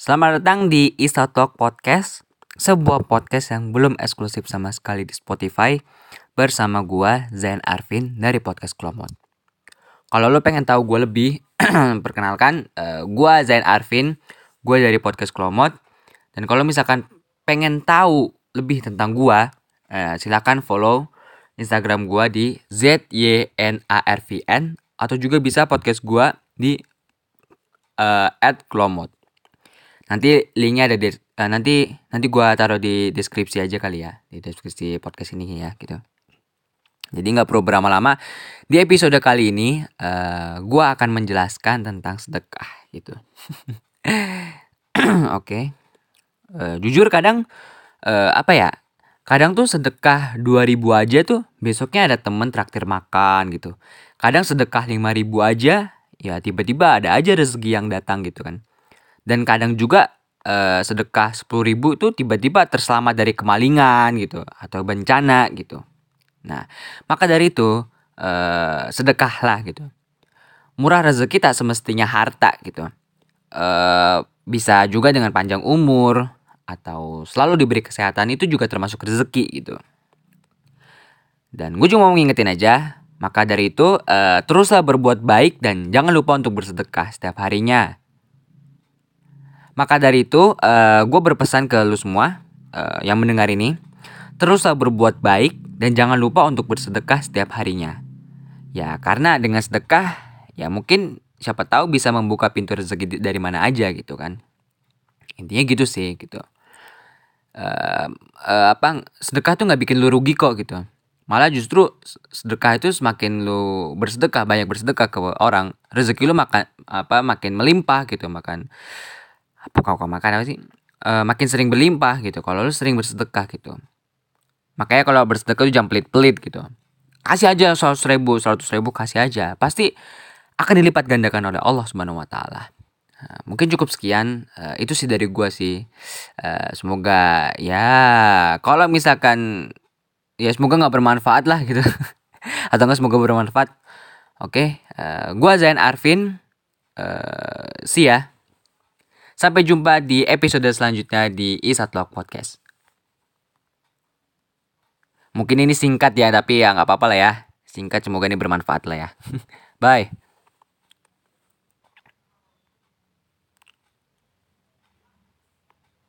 Selamat datang di Isa Talk Podcast, sebuah podcast yang belum eksklusif sama sekali di Spotify bersama gua Zain Arvin dari podcast Klomot. Kalau lo pengen tahu gue lebih, perkenalkan uh, gua Zain Arvin, gue dari podcast Klomot. Dan kalau misalkan pengen tahu lebih tentang gua, uh, silakan follow Instagram gua di ZYNARVN atau juga bisa podcast gua di uh, @klomot. Nanti linknya ada di uh, nanti nanti gua taruh di deskripsi aja kali ya di deskripsi podcast ini ya gitu. Jadi nggak perlu berlama-lama. Di episode kali ini uh, gua akan menjelaskan tentang sedekah gitu. Oke. okay. Uh, jujur kadang uh, apa ya? Kadang tuh sedekah 2000 aja tuh besoknya ada temen traktir makan gitu. Kadang sedekah 5000 aja ya tiba-tiba ada aja rezeki yang datang gitu kan dan kadang juga uh, sedekah sepuluh ribu itu tiba-tiba terselamat dari kemalingan gitu atau bencana gitu. Nah, maka dari itu uh, sedekahlah gitu. Murah rezeki tak semestinya harta gitu. Uh, bisa juga dengan panjang umur atau selalu diberi kesehatan itu juga termasuk rezeki gitu. Dan gue cuma mau ngingetin aja, maka dari itu uh, teruslah berbuat baik dan jangan lupa untuk bersedekah setiap harinya. Maka dari itu, uh, eh, gue berpesan ke lu semua uh, yang mendengar ini, teruslah berbuat baik dan jangan lupa untuk bersedekah setiap harinya. Ya, karena dengan sedekah, ya mungkin siapa tahu bisa membuka pintu rezeki dari mana aja gitu kan. Intinya gitu sih gitu. Uh, uh, apa sedekah tuh nggak bikin lu rugi kok gitu. Malah justru sedekah itu semakin lu bersedekah banyak bersedekah ke orang rezeki lu makan apa makin melimpah gitu makan apa kau makan apa sih? Uh, makin sering berlimpah gitu. Kalau lu sering bersedekah gitu. Makanya kalau bersedekah itu jangan pelit-pelit gitu. Kasih aja seratus ribu seratus ribu kasih aja. Pasti akan dilipat gandakan oleh Allah subhanahu wa taala. Nah, mungkin cukup sekian. Uh, itu sih dari gua sih. Uh, semoga ya kalau misalkan ya semoga nggak bermanfaat lah gitu. Atau enggak semoga bermanfaat. Oke okay, gua Zain Arvin uh, see ya Sampai jumpa di episode selanjutnya di Isatlog Podcast. Mungkin ini singkat ya, tapi ya nggak apa-apa lah ya. Singkat, semoga ini bermanfaat lah ya. Bye.